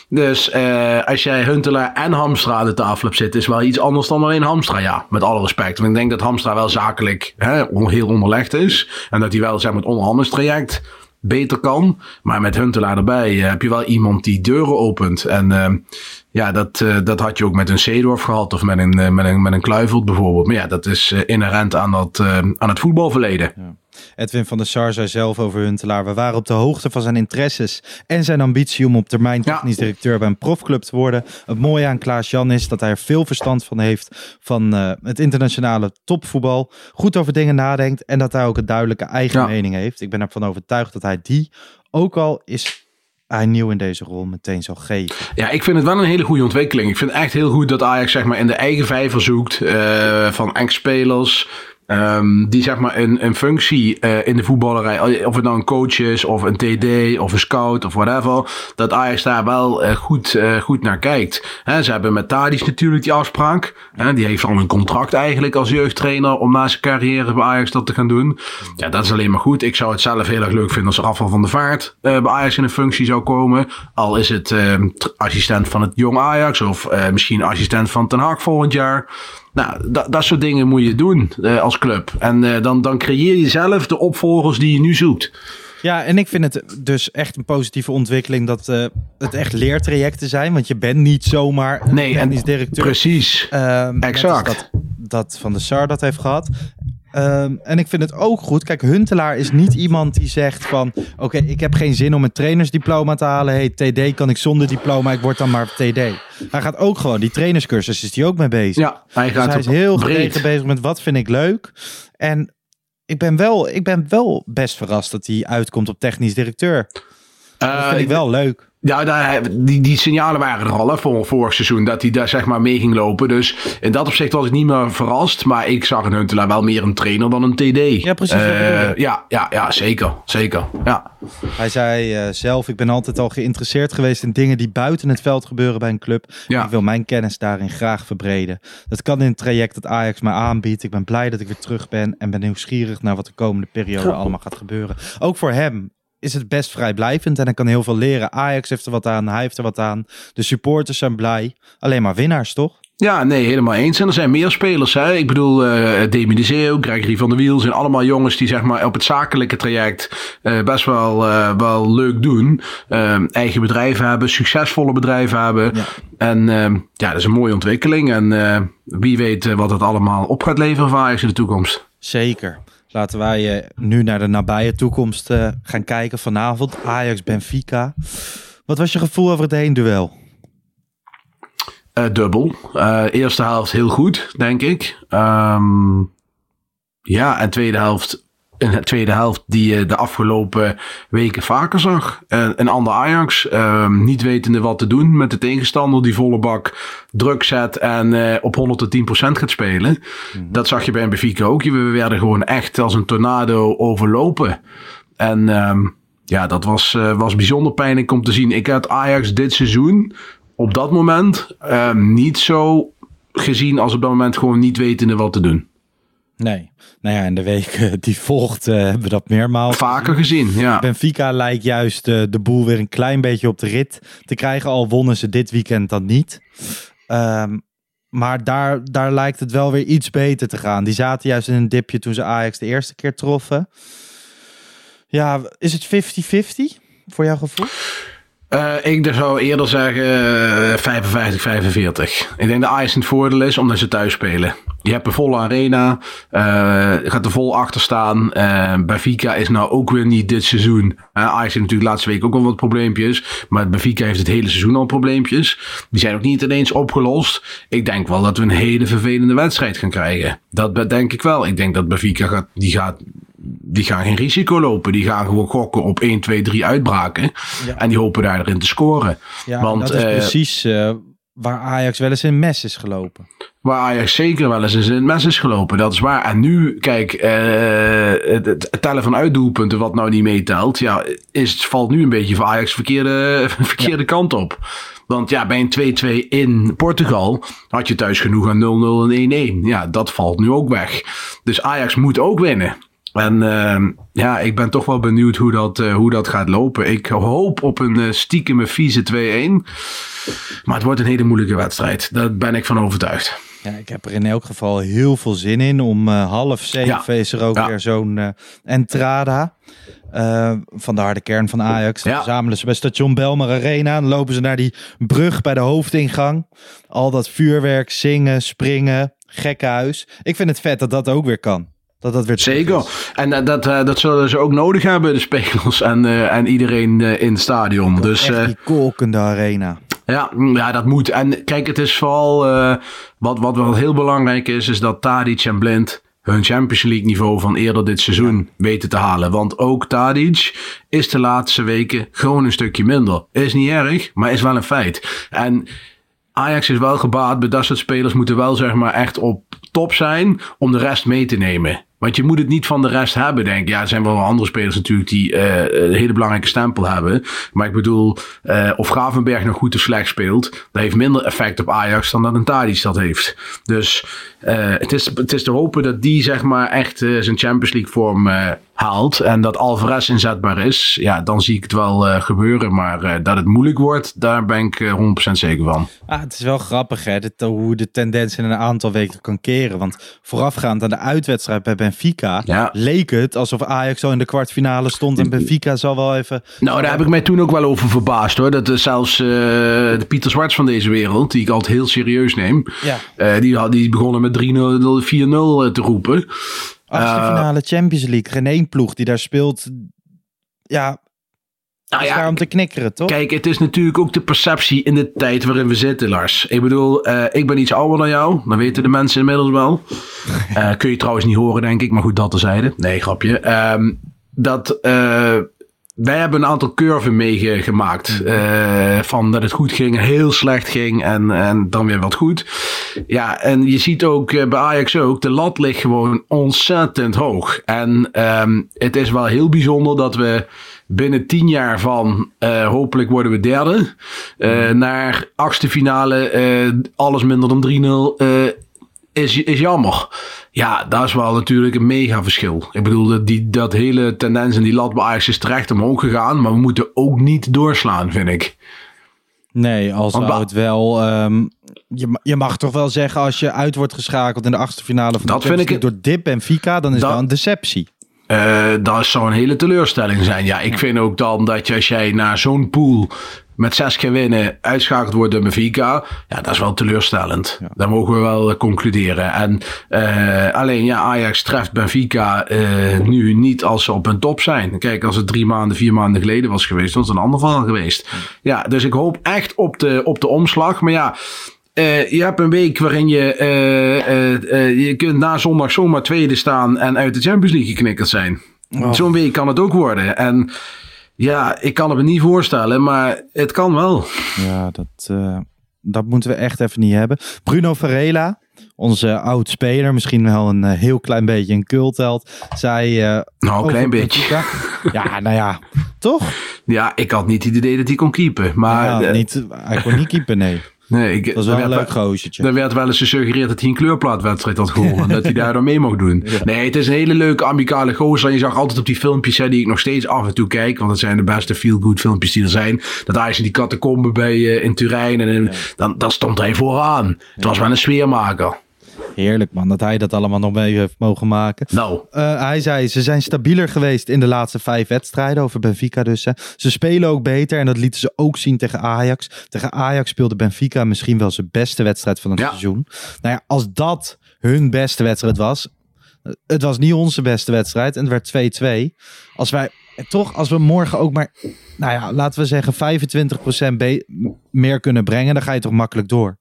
Dus eh, als jij Huntelaar en Hamstra aan de tafel hebt zitten, is wel iets anders dan alleen Hamstra. Ja, met alle respect. Want ik denk dat Hamstra wel zakelijk hè, heel onderlegd is. En dat hij wel zeg het onderhandelstraject beter kan. Maar met Huntelaar erbij eh, heb je wel iemand die deuren opent. En eh, ja, dat, dat had je ook met een Seedorf gehad of met een, met een, met een Kluivert bijvoorbeeld. Maar ja, dat is inherent aan, dat, aan het voetbalverleden. Edwin van der Sar zei zelf over Huntelaar. We waren op de hoogte van zijn interesses en zijn ambitie om op termijn technisch directeur bij een profclub te worden. Het mooie aan Klaas-Jan is dat hij er veel verstand van heeft van eh, het internationale topvoetbal. Goed over dingen nadenkt en dat hij ook een duidelijke eigen Ja. mening heeft. Ik ben ervan overtuigd dat hij die, ook al is hij nieuw in deze rol, meteen zal geven. Ja, ik vind het wel een hele goede ontwikkeling. Ik vind het echt heel goed dat Ajax zeg maar, in de eigen vijver zoekt eh, van ex-spelers. Ehm, die zeg maar een, functie eh, in de voetballerij, of het nou een coach is, of een TD, of een scout, of whatever, dat Ajax daar wel eh, goed, eh, goed naar kijkt. Ze hebben met Tadic natuurlijk die afspraak. Die heeft al een contract eigenlijk als jeugdtrainer om na zijn carrière bij Ajax dat te gaan doen. Ja, dat is alleen maar goed. Ik zou het zelf heel erg leuk vinden als Rafael van der Vaart bij Ajax in een functie zou komen. Al is het eh, tr- assistent van het jong Ajax of misschien assistent van Ten Hag volgend jaar. Nou, dat, dat soort dingen moet je doen eh, als club. En eh, dan, dan creëer je zelf de opvolgers die je nu zoekt. Ja, en ik vind het dus echt een positieve ontwikkeling dat eh, het echt leertrajecten zijn. Want je bent niet zomaar een Nee, en directeur. precies. Ehm, Exact. Dat, dat Van de Sar dat heeft gehad. Ehm, en ik vind het ook goed. Kijk, Huntelaar is niet iemand die zegt van... Oké, ik heb geen zin om een trainersdiploma te halen. Hey, TD kan ik zonder diploma. Ik word dan maar TD. Hij gaat ook gewoon... Die trainerscursus is hij ook mee bezig. Ja, hij Dus gaat hij is heel gedegen bezig met wat vind ik leuk. En ik ben wel, ik ben wel best verrast dat hij uitkomt op technisch directeur. Dat Eh, vind ik wel leuk. Ja, daar, die, die signalen waren er al hè, voor vorig seizoen. Dat hij daar zeg maar mee ging lopen. Dus in dat opzicht was ik niet meer verrast. Maar ik zag in Huntelaar wel meer een trainer dan een TD. Ja, precies, Eh, ja, ja, ja, zeker. Zeker. Ja. Hij zei eh, zelf, ik ben altijd al geïnteresseerd geweest in dingen die buiten het veld gebeuren bij een club. Ja. Ik wil mijn kennis daarin graag verbreden. Dat kan in het traject dat Ajax mij aanbiedt. Ik ben blij dat ik weer terug ben en ben nieuwsgierig naar wat de komende periode allemaal gaat gebeuren. Ook voor hem is het best vrijblijvend en hij kan heel veel leren. Ajax heeft er wat aan, hij heeft er wat aan. De supporters zijn blij. Alleen maar winnaars, toch? Ja, nee, helemaal eens. En er zijn meer spelers. Hè? Ik bedoel, eh Demi de Zeeuw, Gregory van der Wiel zijn allemaal jongens die zeg maar, op het zakelijke traject eh, best wel, eh, wel leuk doen. Eigen bedrijven hebben, succesvolle bedrijven hebben. En eh, ja, dat is een mooie ontwikkeling. En wie weet wat het allemaal op gaat leveren voor Ajax in de toekomst. Zeker. Laten wij eh, nu naar de nabije toekomst eh, gaan kijken. Vanavond Ajax-Benfica. Wat was je gevoel over het heen-duel? Uh, dubbel. Eerste helft heel goed, denk ik. Um, ja, en tweede helft in de tweede helft die je de afgelopen weken vaker zag. een ander Ajax, uh, niet wetende wat te doen met de tegenstander die volle bak druk zet en uh, op 110% gaat spelen. Mm -hmm. Dat zag je bij Benfica ook. We werden gewoon echt als een tornado overlopen. En um, ja, dat was, uh, was bijzonder pijnlijk om te zien. Ik had Ajax dit seizoen op dat moment um, niet zo gezien als op dat moment gewoon niet wetende wat te doen. Nee, nou ja, in de week <laughs> die volgt uh, hebben we dat meermaals vaker gezien. Ja. Benfica lijkt juist uh, de boel weer een klein beetje op de rit te krijgen. Al wonnen ze dit weekend dan niet. Um, maar daar, daar lijkt het wel weer iets beter te gaan. Die zaten juist in een dipje toen ze Ajax de eerste keer troffen. Ja, is het 50-50 voor jouw gevoel? Uh, ik zou eerder zeggen uh, 55-45. Ik denk dat Ajax het voordeel is omdat ze thuis spelen. Je hebt een volle arena, uh, gaat er vol achter staan. Benfica is nou ook weer niet dit seizoen. Ajax heeft natuurlijk laatste week ook al wat probleempjes. Maar Benfica heeft het hele seizoen al probleempjes. Die zijn ook niet ineens opgelost. Ik denk wel dat we een hele vervelende wedstrijd gaan krijgen. Dat denk ik wel. Ik denk dat Benfica gaat, die gaat die gaan geen risico lopen. Die gaan gewoon gokken op 1, 2, 3 uitbraken. Ja. En die hopen daarin te scoren. Ja, Want, dat is uh, precies uh, waar Ajax wel eens in mes is gelopen. Waar Ajax zeker wel eens in het mes is gelopen. Dat is waar. En nu, kijk, uh, het, het, tellen van uitdoelpunten wat nou niet meetelt. Ja, is, het valt nu een beetje voor Ajax verkeerde, <laughs> verkeerde ja. kant op. Want ja, bij een 2-2 in Portugal had je thuis genoeg aan 0-0 en 1-1. Ja, dat valt nu ook weg. Dus Ajax moet ook winnen. En uh, ja, ik ben toch wel benieuwd hoe dat, uh, hoe dat gaat lopen. Ik hoop op een uh, stiekeme vieze 2-1. Maar het wordt een hele moeilijke wedstrijd. Daar ben ik van overtuigd. Ja, ik heb er in elk geval heel veel zin in. Om uh, half zeven ja. is er ook ja. weer zo'n entrada. van de harde kern van Ajax. Dan verzamelen ze bij station Belmar Arena. Dan lopen ze naar die brug bij de hoofdingang. Al dat vuurwerk, zingen, springen, gekkenhuis. Ik vind het vet dat dat ook weer kan. Dat dat weer Zeker. En uh, dat, uh, dat zullen ze ook nodig hebben, de spelers en, uh, en iedereen in het stadion. Dat dus, echt die kolkende arena. Ja, ja, dat moet. En kijk, het is vooral wat, wat wel heel belangrijk is, is dat Tadic en Blind hun Champions League niveau van eerder dit seizoen ja. weten te halen. Want ook Tadic is de laatste weken gewoon een stukje minder. Is niet erg, maar is wel een feit. En Ajax is wel gebaat bij dat soort spelers moeten wel zeg maar echt op top zijn om de rest mee te nemen. Want je moet het niet van de rest hebben, denk ik. Ja, er zijn wel andere spelers natuurlijk die uh, een hele belangrijke stempel hebben. Maar ik bedoel, uh, of Gravenberg nog goed of slecht speelt, dat heeft minder effect op Ajax dan dat een Tadic dat heeft. Dus uh, het, is, het is te hopen dat die zeg maar echt zijn Champions League vorm haalt. En dat Alvarez inzetbaar is. Ja, dan zie ik het wel gebeuren. Maar dat het moeilijk wordt, daar ben ik 100% zeker van. Ah, het is wel grappig hè, dit, hoe de tendens in een aantal weken kan keren. Want voorafgaand aan de uitwedstrijd bij Benfica ja. leek het alsof Ajax zo in de kwartfinale stond en Benfica zal wel even... Nou, daar heb ik mij toen ook wel over verbaasd hoor. Dat zelfs de Pieter Zwarts van deze wereld, die ik altijd heel serieus neem, ja. die, die begonnen met 3-0, 4-0 te roepen. Achtste uh, finale Champions League, geen één ploeg die daar speelt. Ja, nou ja, om te knikkeren, toch? Kijk, het is natuurlijk ook de perceptie in de tijd waarin we zitten, Lars. Ik bedoel, uh, ik ben iets ouder dan jou. Dat weten de mensen inmiddels wel. Uh, <laughs> kun je trouwens niet horen, denk ik. Maar goed, dat terzijde. Nee, grapje. Um, dat... Uh, wij hebben een aantal curven meegemaakt. Uh, van dat het goed ging, heel slecht ging en, en dan weer wat goed. Ja, en je ziet ook uh, bij Ajax ook, de lat ligt gewoon ontzettend hoog. En um, het is wel heel bijzonder dat we binnen tien jaar van uh, hopelijk worden we derde. Uh, naar achtste finale, uh, alles minder dan 3-0 is, is jammer. Ja, dat is wel natuurlijk een mega verschil. Ik bedoel, dat, die, dat hele tendens en die lat bij Ajax is terecht omhoog gegaan. Maar we moeten ook niet doorslaan, vind ik. Nee, als zou het wel... Um, je, je mag toch wel zeggen als je uit wordt geschakeld in de achtste finale van dat de vind ik, door Dip en Fika, dan is dat, dat een deceptie. Uh, dat zou een hele teleurstelling zijn. Ja, ik vind ook dan dat je als jij naar zo'n pool met zes keer winnen uitschakeld wordt door Benfica. Ja, dat is wel teleurstellend. Ja. Daar mogen we wel concluderen. En uh, alleen ja, Ajax treft Benfica uh, nu niet als ze op hun top zijn. Kijk, als het drie maanden, vier maanden geleden was geweest, was het een ander verhaal geweest. Ja, dus ik hoop echt op de, op de omslag. Maar ja, eh, je hebt een week waarin je, eh, eh, eh, je kunt na zondag zomaar tweede staan en uit de Champions League geknikkerd zijn. Oh. Zo'n week kan het ook worden. En ja, ik kan het me niet voorstellen, maar het kan wel. Ja, dat, eh, dat moeten we echt even niet hebben. Bruno Varela, onze oud-speler, misschien wel een eh, heel klein beetje een cultheld, zei... eh, Nou, een klein beetje. <laughs> Ja, nou ja, toch? Ja, ik had niet het idee dat hij kon keepen. Maar ja, eh, niet, hij kon niet keeper, nee. Nee, ik, Dat er wel een leuk gozer. Er werd wel eens gesuggereerd dat hij een kleurplaatwedstrijd had gewonnen. en dat hij daar dan mee mocht doen. <laughs> Nee, het is een hele leuke, amicale gozer. En je zag altijd op die filmpjes hè, die ik nog steeds af en toe kijk. Want het zijn de beste feel-good filmpjes die er zijn. Dat hij in die catacombe bij, eh, in Turijn. En in- dan, dan stond hij vooraan. Het was wel een sfeermaker. Heerlijk man, dat hij dat allemaal nog mee heeft mogen maken. Nou, Eh, hij zei, ze zijn stabieler geweest in de laatste vijf wedstrijden. Over Benfica dus. Hè. Ze spelen ook beter en dat lieten ze ook zien tegen Ajax. Tegen Ajax speelde Benfica misschien wel zijn beste wedstrijd van het Ja. seizoen. Nou ja, als dat hun beste wedstrijd was. Het was niet onze beste wedstrijd en het werd 2-2. Als wij toch, als we morgen ook maar, nou ja, laten we zeggen 25% be- meer kunnen brengen, dan ga je toch makkelijk door.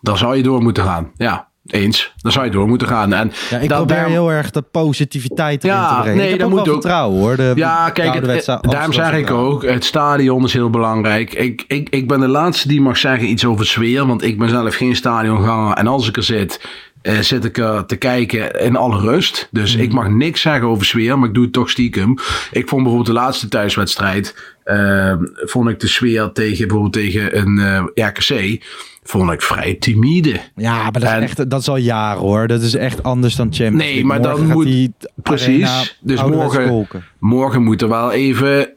dan zou je door moeten gaan. Ja, eens. Dan zou je door moeten gaan. En Ja, ik dat probeer daarom- heel erg de positiviteit erin Ja, te brengen. nee, ik heb dat ook moet wel ook. vertrouwen hoor. De Ja, kijk, het, daarom zeg ik ook, het stadion is heel belangrijk. Ik, ik, ik ben de laatste die mag zeggen iets over sfeer, want ik ben zelf geen stadionganger. En als ik er zit, eh, zit ik er te kijken in alle rust. Dus Mhm. ik mag niks zeggen over sfeer, maar ik doe het toch stiekem. Ik vond bijvoorbeeld de laatste thuiswedstrijd, eh, vond ik de sfeer tegen bijvoorbeeld tegen een eh, RKC, vond ik vrij timide. Ja, maar dat is, En- echt, dat is al jaren hoor. Dat is echt anders dan Champions Nee, League. maar dan Morgen gaat moet- Precies. Dus morgen-. Morgen moet er wel even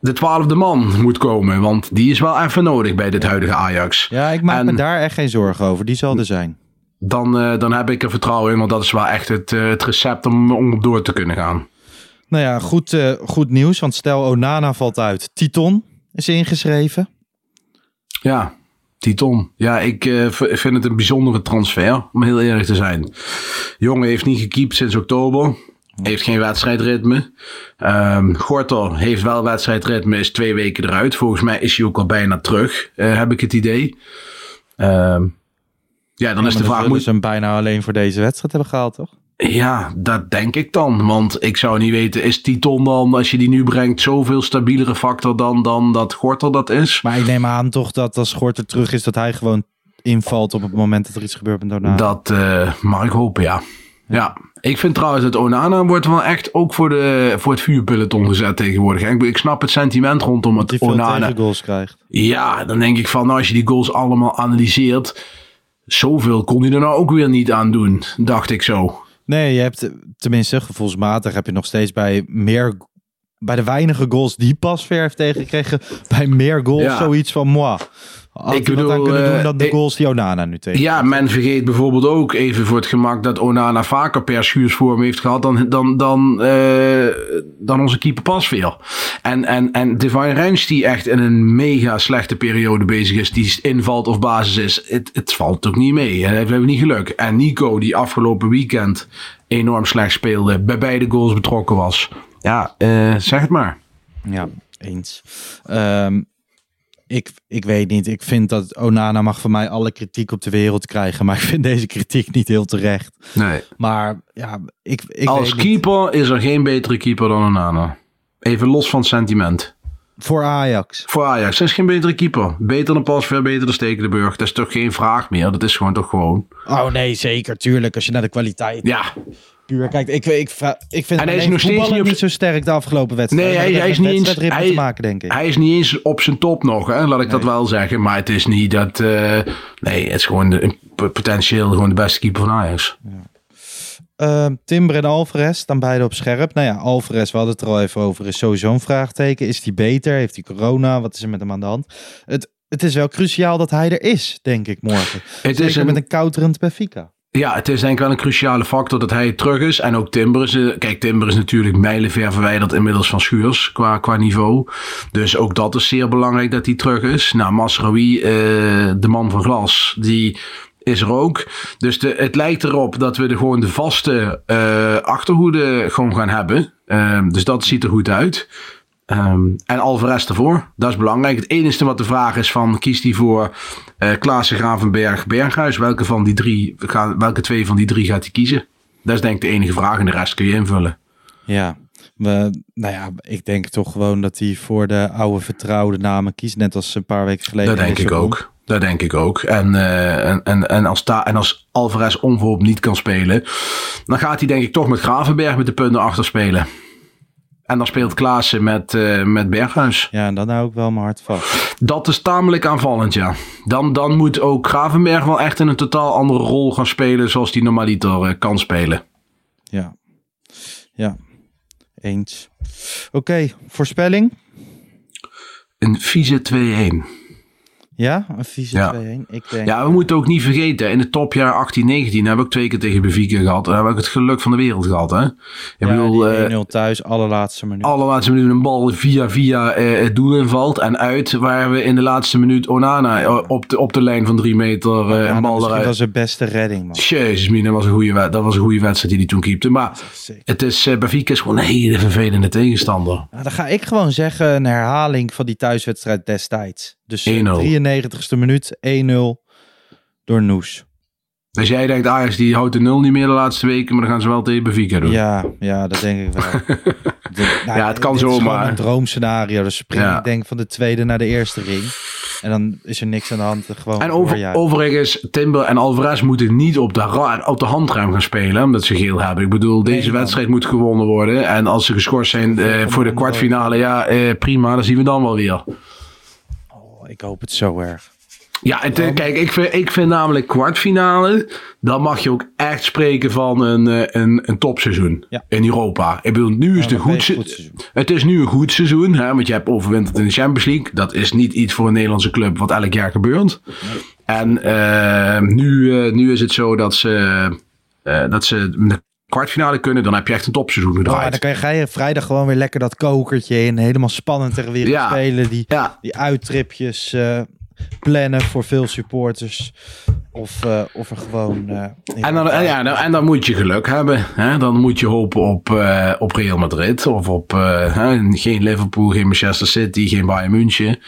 de twaalfde man moet komen. Want die is wel even nodig bij dit huidige Ajax. Ja, ik maak En- me daar echt geen zorgen over. Die zal er zijn. Dan, eh, dan heb ik er vertrouwen in. Want dat is wel echt het, eh, het recept om, om door te kunnen gaan. Nou ja, goed, eh, goed nieuws. Want stel Onana valt uit. Titon is ingeschreven. Ja, Titon. Ja, ik vind het een bijzondere transfer. Om heel eerlijk te zijn. Jongen heeft niet gekiept sinds oktober. Heeft geen wedstrijdritme. Ehm Gortel heeft wel wedstrijdritme. Is twee weken eruit. Volgens mij is hij ook al bijna terug. heb ik het idee. Ehm, ja, dan is de vraag... Moet ze hem bijna alleen voor deze wedstrijd hebben gehaald, toch? Ja, dat denk ik dan. Want ik zou niet weten, is Titon dan, als je die nu brengt, zoveel stabielere factor dan, dan dat Gortel dat is? Maar ik neem aan toch dat als Schort er terug is, dat hij gewoon invalt op het moment dat er iets gebeurt met Onana. Dat eh, mag ik hopen, ja. Ja, ik vind trouwens dat Onana wordt wel echt ook voor, de, voor het vuurpeloton gezet tegenwoordig. Ik, ik snap het sentiment rondom het hij veel Onana. tegengoals krijgt. Ja, dan denk ik van, nou, als je die goals allemaal analyseert, zoveel kon hij er nou ook weer niet aan doen, dacht ik zo. Nee, je hebt tenminste gevoelsmatig heb je nog steeds bij meer bij de weinige goals die Pasveer heeft tegengekregen, bij meer goals Ja. zoiets van moi. Had Ik aan bedoel, kunnen doen eh, dan de ik- goals die Onana nu tegen. Ja, men vergeet bijvoorbeeld ook even voor het gemak dat Onana vaker per schuursvorm heeft gehad dan, dan, dan, eh, dan onze keeper Pasveer. En, en, en Divine Rens die echt in een mega slechte periode bezig is, die invalt of basis is, het, het valt ook niet mee. We hebben niet geluk. En Nico die afgelopen weekend enorm slecht speelde, bij beide goals betrokken was. Ja, eh, zeg het maar. Ja, eens. Ehm, ik, ik weet niet. Ik vind dat Onana mag van mij alle kritiek op de wereld krijgen. Maar ik vind deze kritiek niet heel terecht. Nee. Maar ja, ik, ik Als weet niet. keeper is er geen betere keeper dan Onana. Even los van het sentiment. Voor Ajax. Voor Ajax is geen betere keeper. Beter dan Pasveer, beter dan Stekelenburg. Dat is toch geen vraag meer. Dat is gewoon toch gewoon. Oh nee, zeker. Tuurlijk. Als je naar de kwaliteit Ja. Puur kijkt. Ik, ik, ik vind En hij is nog steeds niet op- niet zo sterk de afgelopen wedstrijd. Nee, hij, is niet eens. Hij, te maken, denk ik. hij is niet eens op zijn top nog, hè? laat ik dat wel zeggen. Maar het is niet dat. eh, nee, het is gewoon de, potentieel gewoon de beste keeper van Ajax. Ehm, Timber en Alvarez staan beide op scherp. Nou ja, Alvarez, we hadden het er al even over, is sowieso een vraagteken. Is hij beter? Heeft hij corona? Wat is er met hem aan de hand? Het, het is wel cruciaal dat hij er is, denk ik, morgen. Het Zeker is een- met een kouterend Benfica. Ja, het is denk ik wel een cruciale factor dat hij terug is. En ook Timber is... eh, Kijk, Timber is natuurlijk mijlenver verwijderd inmiddels van Schuurs qua, qua niveau. Dus ook dat is zeer belangrijk dat hij terug is. Nou, Masraoui, eh, de man van glas, die is er ook. Dus de, het lijkt erop dat we de, gewoon de vaste eh, achterhoede gewoon gaan hebben. Ehm, dus dat ziet er goed uit. Ehm, en Alvarez ervoor. Dat is belangrijk. Het enige wat de vraag is van, kiest hij voor uh, Klaassen, Gravenberg, Berghuis? Welke, van die drie, welke twee van die drie gaat hij kiezen? Dat is denk ik de enige vraag en de rest kun je invullen. Ja, we, nou ja, ik denk toch gewoon dat hij voor de oude vertrouwde namen kiest. Net als een paar weken geleden. Dat denk ik ook. Dat denk ik ook. En, uh, en, en, en, als ta en als Alvarez onverhoopt niet kan spelen, dan gaat hij denk ik toch met Gravenberg met de punten achter spelen. En dan speelt Klaassen met, uh, met Berghuis. Ja, en dan hou ik wel mijn hart vast. Dat is tamelijk aanvallend, ja. Dan, dan moet ook Gravenberg wel echt in een totaal andere rol gaan spelen zoals hij normaliter uh, kan spelen. Ja, ja. Eens. Oké, okay, voorspelling? Een vieze 2-1. Ja, een vieze ja. 2-1. Ik denk... Ja, we moeten ook niet vergeten. In het topjaar 18-19 heb ik twee keer tegen Benfica gehad. En heb ik het geluk van de wereld gehad. Hè? Ik ja, bedoel, uh, 1-0 thuis, allerlaatste minuut. Allerlaatste minuut een bal via via uh, het doel invalt. En uit waar we in de laatste minuut Onana op de, op de lijn van drie meter een bal eruit. Dat was zijn beste redding, man. Jezus, dat was een goede, dat was een goede wedstrijd die hij toen keepte. Maar het is, Benfica is gewoon een hele vervelende tegenstander. Nou, dan ga ik gewoon zeggen een herhaling van die thuiswedstrijd destijds. Dus 93ste minuut, 1-0 door Noes. Dus jij denkt, Ajax die houdt de nul niet meer de laatste weken, maar dan gaan ze wel tegen Benfica doen. Ja, ja, dat denk ik wel. <laughs> de, nou, ja, het kan zomaar. een droomscenario. Dus spring ja. ik denk van de tweede naar de eerste ring. En dan is er niks aan de hand. Gewoon en over, overigens, Timber en Alvarez moeten niet op de, op de handruim gaan spelen. Omdat ze geel hebben. Ik bedoel, deze nee, wedstrijd moet gewonnen worden. En als ze geschorst zijn uh, voor de kwartfinale, ja, uh, prima. Dan zien we dan wel weer. Ik hoop het zo erg. Ja, en te, kijk, ik vind, ik vind namelijk kwartfinale, dan mag je ook echt spreken van een, een, een topseizoen ja. in Europa. Ik bedoel, nu is ja, het een goed, se goed Het is nu een goed seizoen, hè, want je hebt overwinterd in de Champions League. Dat is niet iets voor een Nederlandse club wat elk jaar gebeurt. Nee. En uh, nu, uh, nu is het zo dat ze, uh, dat ze de kwartfinale kunnen, dan heb je echt een topseizoen gedraaid. Ja, dan kan je, ga je vrijdag gewoon weer lekker dat kokertje in. Helemaal spannend tegen weer ja. spelen. Die, die uittripjes plannen voor veel supporters. Of, uh, of er gewoon. Uh, en, dan, en, ja, en dan moet je geluk hebben. Hè? Dan moet je hopen op, op Real Madrid. Of op geen Liverpool, geen Manchester City, geen Bayern München.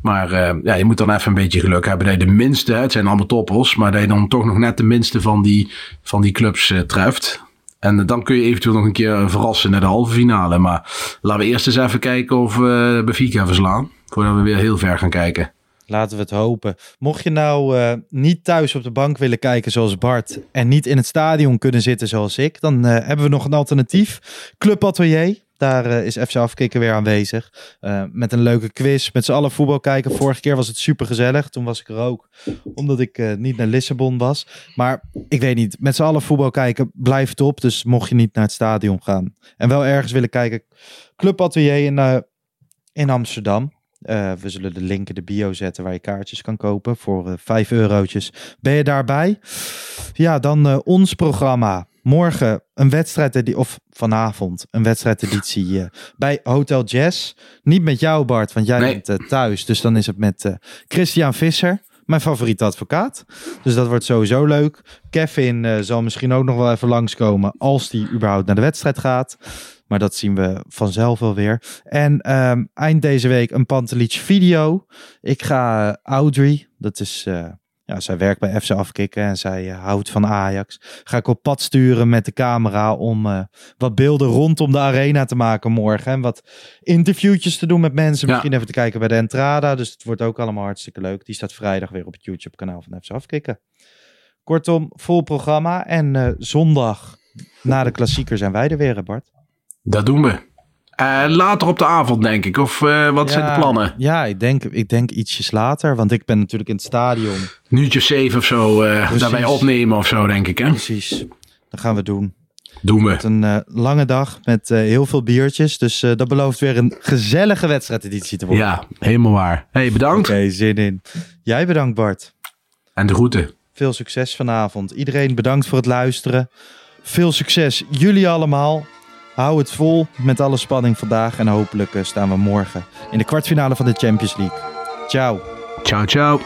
Maar ja, je moet dan even een beetje geluk hebben dat je de minste, het zijn allemaal toppers, maar dat je dan toch nog net de minste van die, van die clubs treft. En dan kun je eventueel nog een keer verrassen naar de halve finale. Maar laten we eerst eens even kijken of we Benfica verslaan. Voordat we weer heel ver gaan kijken. Laten we het hopen. Mocht je nou uh, niet thuis op de bank willen kijken zoals Bart en niet in het stadion kunnen zitten zoals ik, dan uh, hebben we nog een alternatief. Club Atelier. Daar uh, is FC Afkikken weer aanwezig. met een leuke quiz. Met z'n allen voetbal kijken. Vorige keer was het super gezellig. Toen was ik er ook. Omdat ik niet naar Lissabon was. Maar ik weet niet. Met z'n allen voetbal kijken blijft top. Dus mocht je niet naar het stadion gaan. En wel ergens willen kijken. Club Atelier in, in Amsterdam. We zullen de link in de bio zetten waar je kaartjes kan kopen voor uh, 5 eurotjes. Ben je daarbij? Ja, dan ons programma. Morgen een wedstrijd, of vanavond een wedstrijdeditie bij Hotel Jazz. Niet met jou Bart, want jij nee. bent thuis. Dus dan is het met Christian Visser, mijn favoriete advocaat. Dus dat wordt sowieso leuk. Kevin zal misschien ook nog wel even langskomen als die überhaupt naar de wedstrijd gaat. Maar dat zien we vanzelf wel weer. En um, eind deze week een Pantelic video. Ik ga uh, Audrey, dat is... Ja, zij werkt bij FC Afkikken en zij uh, houdt van Ajax. Ga ik op pad sturen met de camera om uh, wat beelden rondom de arena te maken morgen. En wat interviewtjes te doen met mensen. Ja. Misschien even te kijken bij de Entrada. Dus het wordt ook allemaal hartstikke leuk. Die staat vrijdag weer op het YouTube kanaal van FC Afkikken. Kortom, vol programma. En uh, zondag na de klassieker zijn wij er weer, Bart. Dat doen we. Uh, later op de avond, denk ik. Of uh, wat ja, zijn de plannen? Ja, ik denk, ik denk ietsjes later. Want ik ben natuurlijk in het stadion. Een uurtje zeven of zo. Uh, daarbij opnemen of zo, denk ik. Hè? Precies. Dat gaan we doen. Doen we. Het een lange dag met heel veel biertjes. Dus dat belooft weer een gezellige wedstrijdeditie te worden. Ja, helemaal waar. hey, bedankt. Oké, okay, zin in. Jij bedankt, Bart. En de groeten. Veel succes vanavond. Iedereen bedankt voor het luisteren. Veel succes, jullie allemaal. Hou het vol met alle spanning vandaag. En hopelijk staan we morgen in de kwartfinale van de Champions League. Ciao. Ciao, ciao.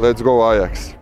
Let's go Ajax.